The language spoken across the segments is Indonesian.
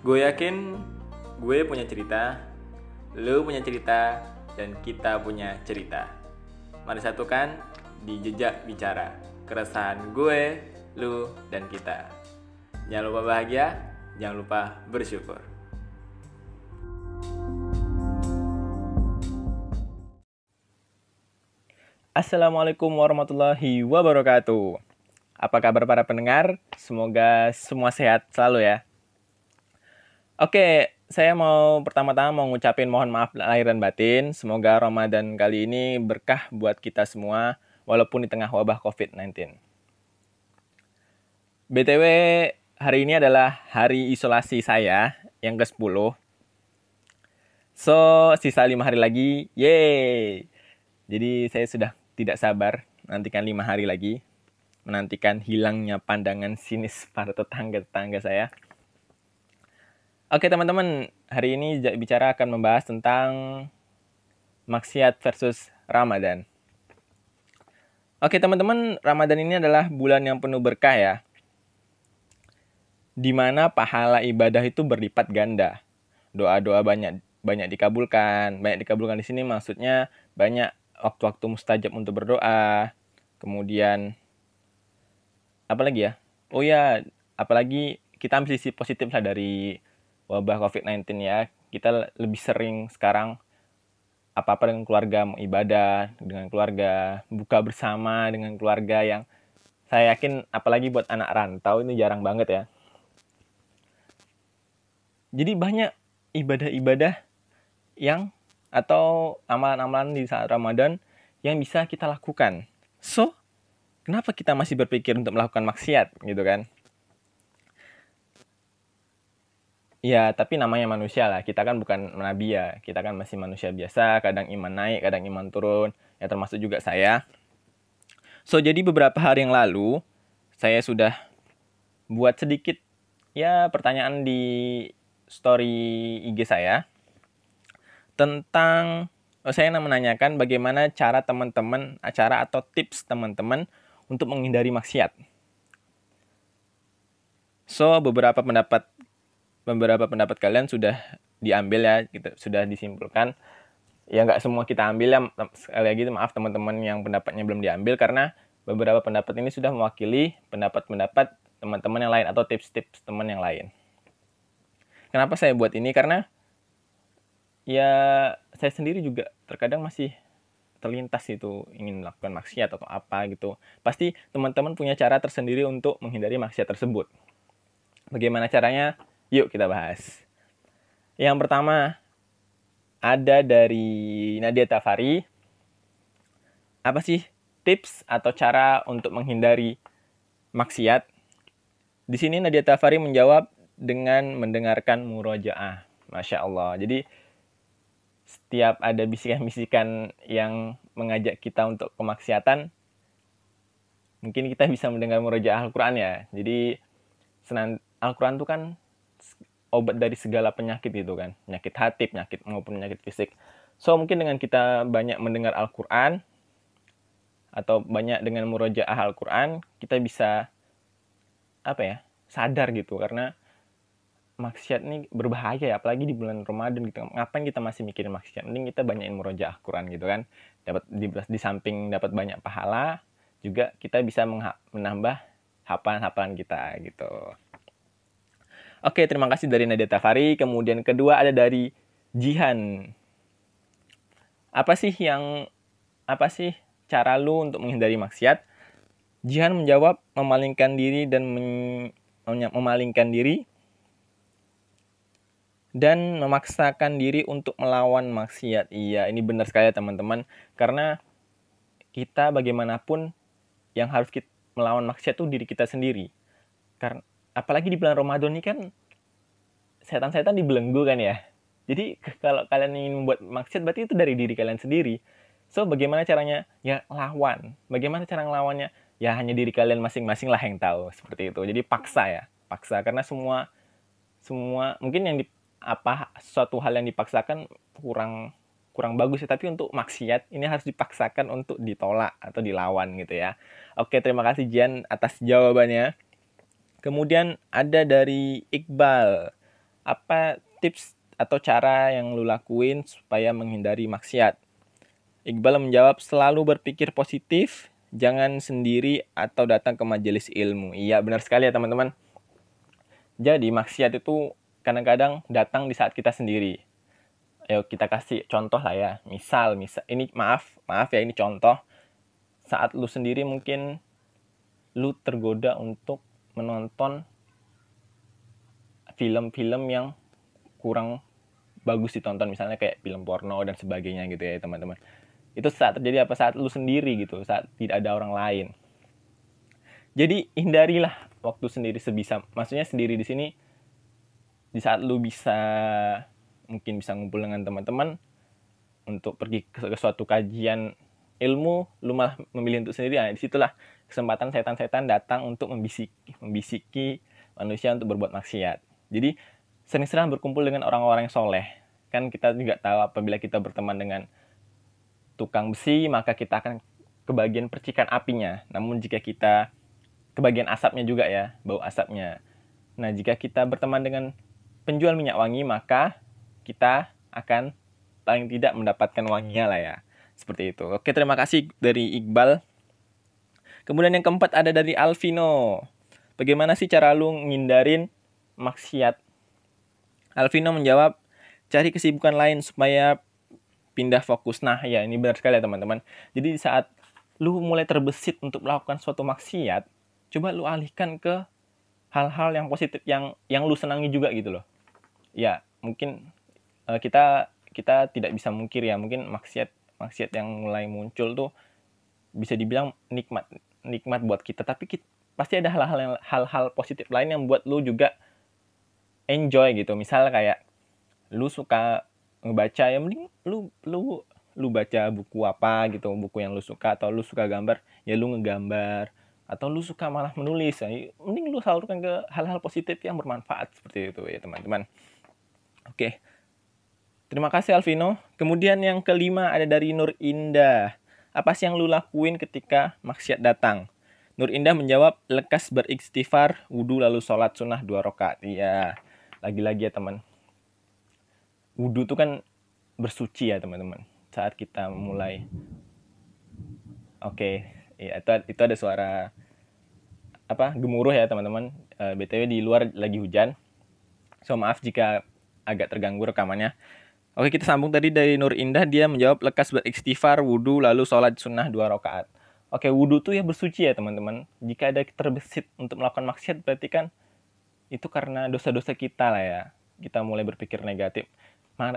Gue yakin gue punya cerita, lu punya cerita, dan kita punya cerita. Mari satukan di jejak bicara, keresahan gue, lu, dan kita. Jangan lupa bahagia, jangan lupa bersyukur. Assalamualaikum warahmatullahi wabarakatuh. Apa kabar para pendengar? Semoga semua sehat selalu ya. Oke, saya mau pertama-tama mau ngucapin mohon maaf lahir dan batin. Semoga Ramadan kali ini berkah buat kita semua walaupun di tengah wabah COVID-19. BTW, hari ini adalah hari isolasi saya yang ke-10. So, sisa lima hari lagi. Yeay! Jadi saya sudah tidak sabar nantikan lima hari lagi. Menantikan hilangnya pandangan sinis para tetangga-tetangga saya. Oke teman-teman, hari ini bicara akan membahas tentang maksiat versus Ramadan. Oke teman-teman, Ramadan ini adalah bulan yang penuh berkah ya. Di mana pahala ibadah itu berlipat ganda. Doa-doa banyak banyak dikabulkan. Banyak dikabulkan di sini maksudnya banyak waktu-waktu mustajab untuk berdoa. Kemudian apa lagi ya? Oh ya, apalagi kita ambil sisi positif lah dari wabah COVID-19 ya. Kita lebih sering sekarang apa-apa dengan keluarga ibadah dengan keluarga buka bersama dengan keluarga yang saya yakin apalagi buat anak rantau ini jarang banget ya jadi banyak ibadah-ibadah yang atau amalan-amalan di saat Ramadan yang bisa kita lakukan. So, kenapa kita masih berpikir untuk melakukan maksiat gitu kan? Ya, tapi namanya manusia lah. Kita kan bukan nabi ya. Kita kan masih manusia biasa. Kadang iman naik, kadang iman turun. Ya termasuk juga saya. So, jadi beberapa hari yang lalu, saya sudah buat sedikit ya pertanyaan di story IG saya tentang oh, saya menanyakan bagaimana cara teman-teman, acara atau tips teman-teman untuk menghindari maksiat. So, beberapa pendapat beberapa pendapat kalian sudah diambil ya, gitu, sudah disimpulkan. Ya nggak semua kita ambil ya, sekali lagi maaf teman-teman yang pendapatnya belum diambil karena beberapa pendapat ini sudah mewakili pendapat-pendapat teman-teman yang lain atau tips-tips teman yang lain. Kenapa saya buat ini? Karena ya saya sendiri juga terkadang masih terlintas itu ingin melakukan maksiat atau apa gitu. Pasti teman-teman punya cara tersendiri untuk menghindari maksiat tersebut. Bagaimana caranya? Yuk kita bahas. Yang pertama ada dari Nadia Tafari. Apa sih tips atau cara untuk menghindari maksiat? Di sini Nadia Tafari menjawab dengan mendengarkan murojaah. Masya Allah. Jadi setiap ada bisikan-bisikan yang mengajak kita untuk kemaksiatan, mungkin kita bisa mendengar murojaah Al-Quran ya. Jadi Al-Quran itu kan obat dari segala penyakit itu kan. Penyakit hati, penyakit maupun penyakit fisik. So mungkin dengan kita banyak mendengar Al-Quran, atau banyak dengan murojaah Al-Quran, kita bisa apa ya sadar gitu. Karena maksiat ini berbahaya ya apalagi di bulan Ramadan gitu. Ngapain kita masih mikirin maksiat? Mending kita banyakin murojaah Quran gitu kan. Dapat di, di samping dapat banyak pahala juga kita bisa menambah hafalan-hafalan kita gitu Oke terima kasih dari Nadia Tafari kemudian kedua ada dari Jihan apa sih yang apa sih cara lu untuk menghindari maksiat Jihan menjawab memalingkan diri dan men, memalingkan diri dan memaksakan diri untuk melawan maksiat. Iya, ini benar sekali ya teman-teman. Karena kita bagaimanapun yang harus kita melawan maksiat itu diri kita sendiri. Karena apalagi di bulan Ramadan ini kan setan-setan dibelenggu kan ya. Jadi kalau kalian ingin membuat maksiat berarti itu dari diri kalian sendiri. So bagaimana caranya? Ya lawan. Bagaimana cara ngelawannya? Ya hanya diri kalian masing-masing lah yang tahu seperti itu. Jadi paksa ya, paksa karena semua semua mungkin yang di apa suatu hal yang dipaksakan kurang kurang bagus ya tapi untuk maksiat ini harus dipaksakan untuk ditolak atau dilawan gitu ya oke terima kasih Jian atas jawabannya kemudian ada dari Iqbal apa tips atau cara yang lu lakuin supaya menghindari maksiat? Iqbal menjawab selalu berpikir positif, jangan sendiri atau datang ke majelis ilmu. Iya, benar sekali ya teman-teman. Jadi maksiat itu kadang-kadang datang di saat kita sendiri. Ayo kita kasih contoh lah ya. Misal, misal ini maaf, maaf ya ini contoh. Saat lu sendiri mungkin lu tergoda untuk menonton film-film yang kurang bagus ditonton. Misalnya kayak film porno dan sebagainya gitu ya teman-teman. Itu saat terjadi apa? Saat lu sendiri gitu saat tidak ada orang lain. Jadi hindarilah waktu sendiri sebisa maksudnya sendiri di sini di saat lu bisa mungkin bisa ngumpul dengan teman-teman untuk pergi ke, suatu kajian ilmu lu malah memilih untuk sendiri. Nah, di situlah kesempatan setan-setan datang untuk membisiki membisiki manusia untuk berbuat maksiat jadi sering-sering berkumpul dengan orang-orang yang soleh. Kan kita juga tahu apabila kita berteman dengan tukang besi, maka kita akan kebagian percikan apinya. Namun jika kita kebagian asapnya juga ya, bau asapnya. Nah, jika kita berteman dengan penjual minyak wangi, maka kita akan paling tidak mendapatkan wanginya lah ya. Seperti itu. Oke, terima kasih dari Iqbal. Kemudian yang keempat ada dari Alvino. Bagaimana sih cara lu ngindarin maksiat. Alvino menjawab, cari kesibukan lain supaya pindah fokus. Nah, ya ini benar sekali ya teman-teman. Jadi saat lu mulai terbesit untuk melakukan suatu maksiat, coba lu alihkan ke hal-hal yang positif yang yang lu senangi juga gitu loh. Ya, mungkin uh, kita kita tidak bisa mungkir ya, mungkin maksiat maksiat yang mulai muncul tuh bisa dibilang nikmat nikmat buat kita, tapi kita, pasti ada hal-hal hal-hal positif lain yang buat lu juga enjoy gitu. Misal kayak lu suka ngebaca ya mending lu lu lu baca buku apa gitu buku yang lu suka atau lu suka gambar ya lu ngegambar. Atau lu suka malah menulis. Ya mending lu salurkan ke hal-hal positif yang bermanfaat seperti itu ya teman-teman. Oke. Terima kasih Alvino. Kemudian yang kelima ada dari Nur Indah apa sih yang lu lakuin ketika maksiat datang? Nur Indah menjawab lekas beristighfar wudhu lalu sholat sunnah dua rakaat. Iya lagi-lagi ya teman. Wudhu tuh kan bersuci ya teman-teman saat kita mulai. Oke okay. ya itu itu ada suara apa gemuruh ya teman-teman. Uh, btw di luar lagi hujan. So maaf jika agak terganggu rekamannya oke kita sambung tadi dari Nur Indah dia menjawab lekas beristighfar wudhu lalu sholat sunnah dua rakaat. Oke wudhu tuh ya bersuci ya teman-teman. Jika ada terbesit untuk melakukan maksiat berarti kan itu karena dosa-dosa kita lah ya. Kita mulai berpikir negatif.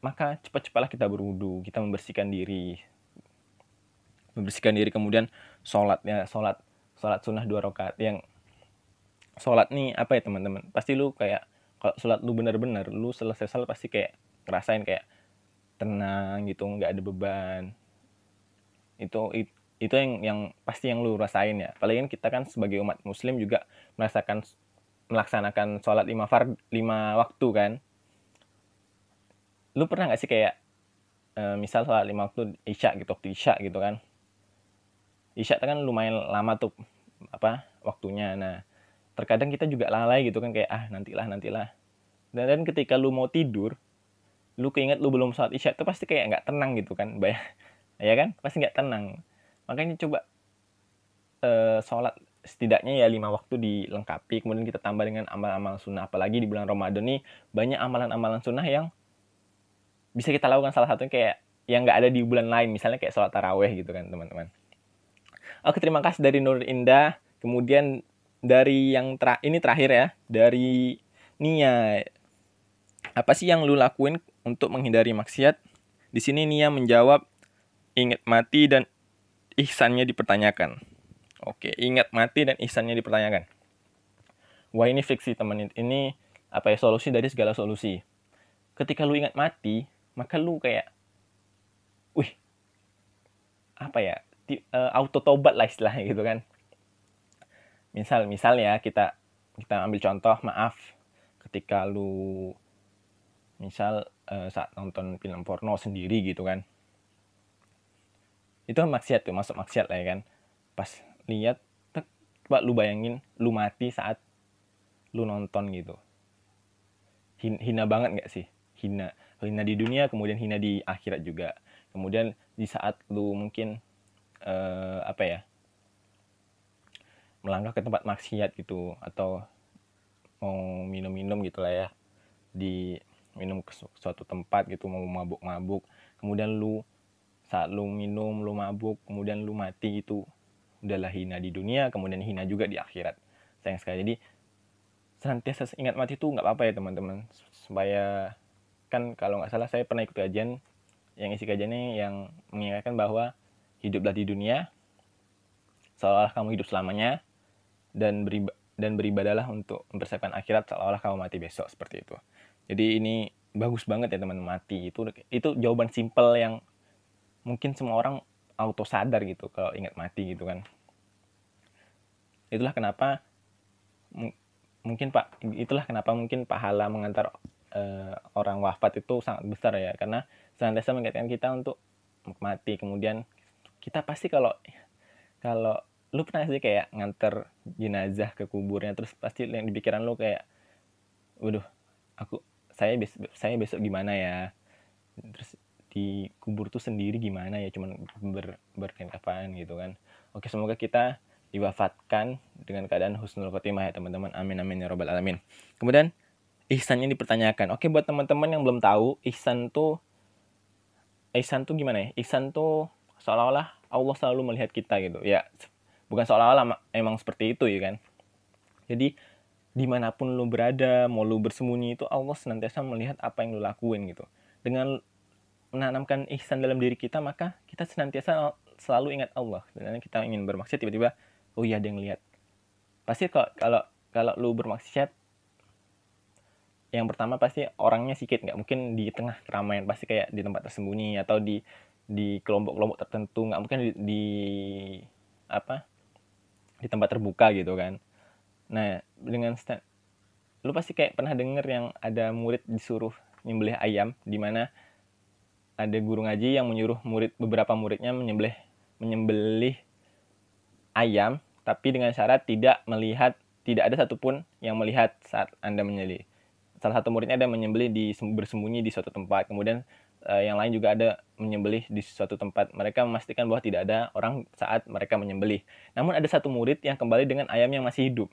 Maka cepat-cepatlah kita berwudu kita membersihkan diri. Membersihkan diri kemudian sholat ya sholat sholat sunnah dua rakaat. Yang sholat nih apa ya teman-teman? Pasti lu kayak kalau sholat lu benar-benar lu selesai sholat pasti kayak ngerasain kayak tenang gitu nggak ada beban. Itu itu yang yang pasti yang lu rasain ya. Apalagi kan kita kan sebagai umat muslim juga merasakan melaksanakan sholat lima fard lima waktu kan. Lu pernah nggak sih kayak uh, misal sholat lima waktu isya gitu waktu isya gitu kan? Isya kan lumayan lama tuh apa waktunya. Nah terkadang kita juga lalai gitu kan kayak ah nantilah nantilah. Dan, dan ketika lu mau tidur lu keinget lu belum sholat isya itu pasti kayak nggak tenang gitu kan bayar. Ya kan? Pasti nggak tenang. Makanya coba uh, sholat setidaknya ya lima waktu dilengkapi kemudian kita tambah dengan amal-amal sunnah. Apalagi di bulan Ramadan nih banyak amalan-amalan sunnah yang bisa kita lakukan. Salah satunya kayak yang nggak ada di bulan lain misalnya kayak sholat taraweh gitu kan teman-teman. Oke terima kasih dari Nur Indah. Kemudian dari yang ter ini terakhir ya dari Nia apa sih yang lu lakuin untuk menghindari maksiat di sini Nia menjawab ingat mati dan ihsannya dipertanyakan Oke, ingat mati dan ihsannya dipertanyakan. Wah ini fiksi teman ini apa ya solusi dari segala solusi. Ketika lu ingat mati, maka lu kayak, wih, apa ya, di, uh, auto tobat lah istilahnya gitu kan. Misal, misal ya kita kita ambil contoh, maaf, ketika lu misal uh, saat nonton film porno sendiri gitu kan, itu maksiat tuh masuk maksiat lah ya kan. Pas lihat coba lu bayangin lu mati saat lu nonton gitu. Hina banget nggak sih? Hina hina di dunia kemudian hina di akhirat juga. Kemudian di saat lu mungkin uh, apa ya melangkah ke tempat maksiat gitu atau mau minum-minum gitu lah ya di minum ke suatu tempat gitu mau mabuk-mabuk kemudian lu saat lu minum lu mabuk kemudian lu mati itu udahlah hina di dunia kemudian hina juga di akhirat. Sayang sekali. Jadi senantiasa ingat mati itu nggak apa-apa ya teman-teman. Supaya kan kalau nggak salah saya pernah ikut kajian yang isi kajiannya yang mengingatkan bahwa hiduplah di dunia seolah-olah kamu hidup selamanya dan beriba dan beribadalah untuk mempersiapkan akhirat seolah-olah kamu mati besok seperti itu jadi ini bagus banget ya teman mati. Itu itu jawaban simpel yang mungkin semua orang auto sadar gitu kalau ingat mati gitu kan. Itulah kenapa mungkin Pak itulah kenapa mungkin pahala mengantar uh, orang wafat itu sangat besar ya. Karena senantiasa mengingatkan kita untuk mati. Kemudian kita pasti kalau kalau lu pernah sih kayak nganter jenazah ke kuburnya terus pasti yang di pikiran lu kayak waduh aku saya besok saya besok gimana ya terus di kubur tuh sendiri gimana ya cuman ber berkendafan gitu kan oke semoga kita diwafatkan dengan keadaan husnul khotimah ya teman-teman. Amin amin ya robbal alamin. Kemudian ihsannya dipertanyakan. Oke buat teman-teman yang belum tahu ihsan tuh ihsan tuh gimana ya? Ihsan tuh seolah-olah Allah selalu melihat kita gitu. Ya bukan seolah-olah emang seperti itu ya kan. Jadi di mana pun lu berada, mau lu bersembunyi itu Allah senantiasa melihat apa yang lu lakuin gitu. Dengan menanamkan ihsan dalam diri kita maka kita senantiasa selalu ingat Allah. Dan kita ingin bermaksud tiba-tiba oh iya ada yang lihat pasti kalau kalau kalau lu bermaksiat yang pertama pasti orangnya sedikit nggak mungkin di tengah keramaian pasti kayak di tempat tersembunyi atau di di kelompok-kelompok tertentu nggak mungkin di, di apa di tempat terbuka gitu kan nah dengan stand, lu pasti kayak pernah denger yang ada murid disuruh nyembelih ayam di mana ada guru ngaji yang menyuruh murid beberapa muridnya menyembelih menyembelih ayam tapi dengan syarat tidak melihat tidak ada satupun yang melihat saat Anda menyembelih. Salah satu muridnya ada menyembelih di bersembunyi di suatu tempat. Kemudian uh, yang lain juga ada menyembelih di suatu tempat. Mereka memastikan bahwa tidak ada orang saat mereka menyembelih. Namun ada satu murid yang kembali dengan ayam yang masih hidup.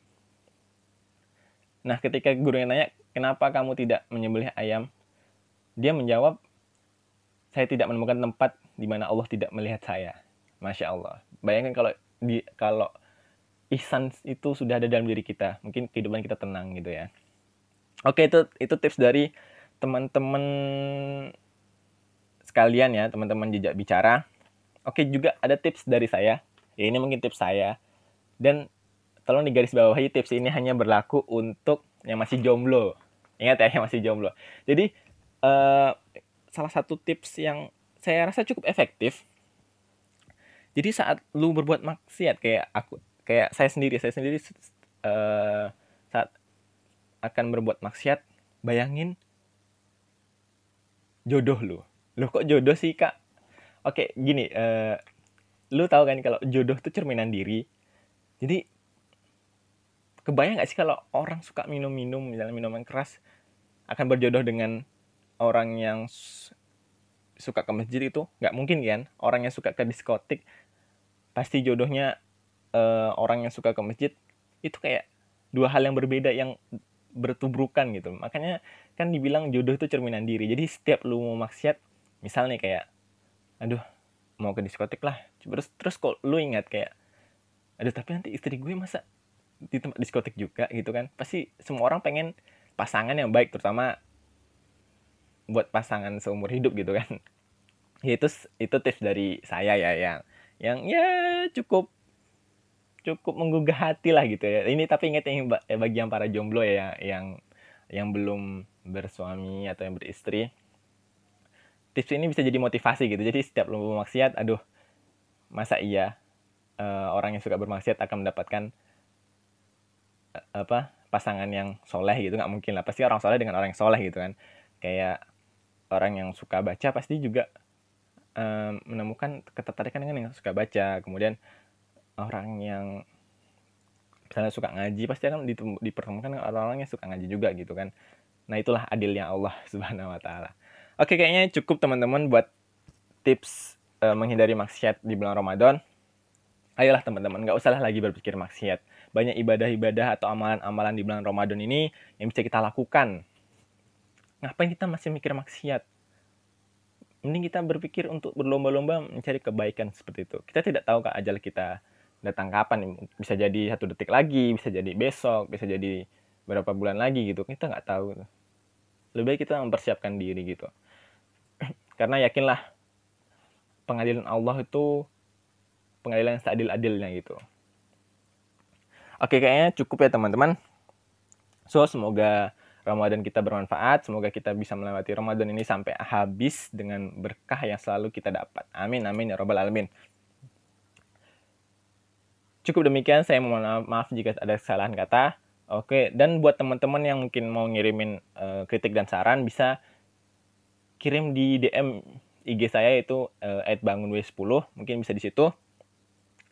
Nah, ketika guru yang nanya, "Kenapa kamu tidak menyembelih ayam?" Dia menjawab, "Saya tidak menemukan tempat di mana Allah tidak melihat saya." Masya Allah. Bayangkan kalau di kalau ihsan itu sudah ada dalam diri kita mungkin kehidupan kita tenang gitu ya oke itu itu tips dari teman-teman sekalian ya teman-teman jejak bicara oke juga ada tips dari saya ya ini mungkin tips saya dan tolong digaris bawahi tips ini hanya berlaku untuk yang masih jomblo. Ingat ya yang masih jomblo. Jadi uh, salah satu tips yang saya rasa cukup efektif jadi saat lu berbuat maksiat kayak aku kayak saya sendiri saya sendiri uh, saat akan berbuat maksiat bayangin jodoh lu. Lu kok jodoh sih kak? Oke gini uh, lu tahu kan kalau jodoh tuh cerminan diri. Jadi kebayang gak sih kalau orang suka minum-minum misalnya minuman keras akan berjodoh dengan orang yang suka ke masjid itu? Nggak mungkin kan? Orang yang suka ke diskotik pasti jodohnya uh, orang yang suka ke masjid itu kayak dua hal yang berbeda yang bertubrukan gitu. Makanya kan dibilang jodoh itu cerminan diri. Jadi setiap lu mau maksiat misalnya kayak aduh mau ke diskotik lah. Terus terus kok lu ingat kayak aduh tapi nanti istri gue masa di tempat diskotik juga gitu kan. Pasti semua orang pengen pasangan yang baik terutama buat pasangan seumur hidup gitu kan. Ya itu itu tips dari saya ya yang yang ya cukup cukup menggugah hati lah gitu ya. Ini tapi ingat yang eh, bagi yang para jomblo ya yang yang belum bersuami atau yang beristri. Tips ini bisa jadi motivasi gitu. Jadi setiap lo maksiat aduh masa iya uh, orang yang suka bermaksiat akan mendapatkan apa pasangan yang soleh gitu nggak mungkin lah pasti orang soleh dengan orang yang soleh gitu kan kayak orang yang suka baca pasti juga um, menemukan ketertarikan dengan yang suka baca kemudian orang yang misalnya suka ngaji pasti akan dipertemukan dengan orang-orang yang suka ngaji juga gitu kan Nah, itulah adilnya Allah Subhanahu wa taala. Oke, kayaknya cukup teman-teman buat tips uh, menghindari maksiat di bulan Ramadan. Ayolah teman-teman, nggak usahlah lagi berpikir maksiat. Banyak ibadah-ibadah atau amalan-amalan di bulan Ramadan ini yang bisa kita lakukan. Ngapain kita masih mikir maksiat? Mending kita berpikir untuk berlomba-lomba mencari kebaikan seperti itu. Kita tidak tahu kak ajal kita datang kapan. Bisa jadi satu detik lagi, bisa jadi besok, bisa jadi berapa bulan lagi gitu. Kita nggak tahu. Lebih baik kita mempersiapkan diri gitu. Karena yakinlah pengadilan Allah itu pengadilan seadil-adilnya gitu. Oke, kayaknya cukup ya teman-teman. So, semoga Ramadan kita bermanfaat. Semoga kita bisa melewati Ramadan ini sampai habis dengan berkah yang selalu kita dapat. Amin, amin ya robbal alamin. Cukup demikian, saya mohon maaf jika ada kesalahan kata. Oke, dan buat teman-teman yang mungkin mau ngirimin uh, kritik dan saran, bisa kirim di DM IG saya itu uh, @bangunw10, mungkin bisa di situ.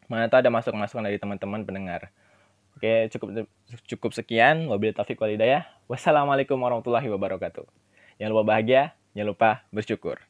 Mana tahu ada masukan-masukan dari teman-teman pendengar. Oke, cukup cukup sekian. Wabillahi taufik walhidayah. Wassalamualaikum warahmatullahi wabarakatuh. Jangan lupa bahagia, jangan lupa bersyukur.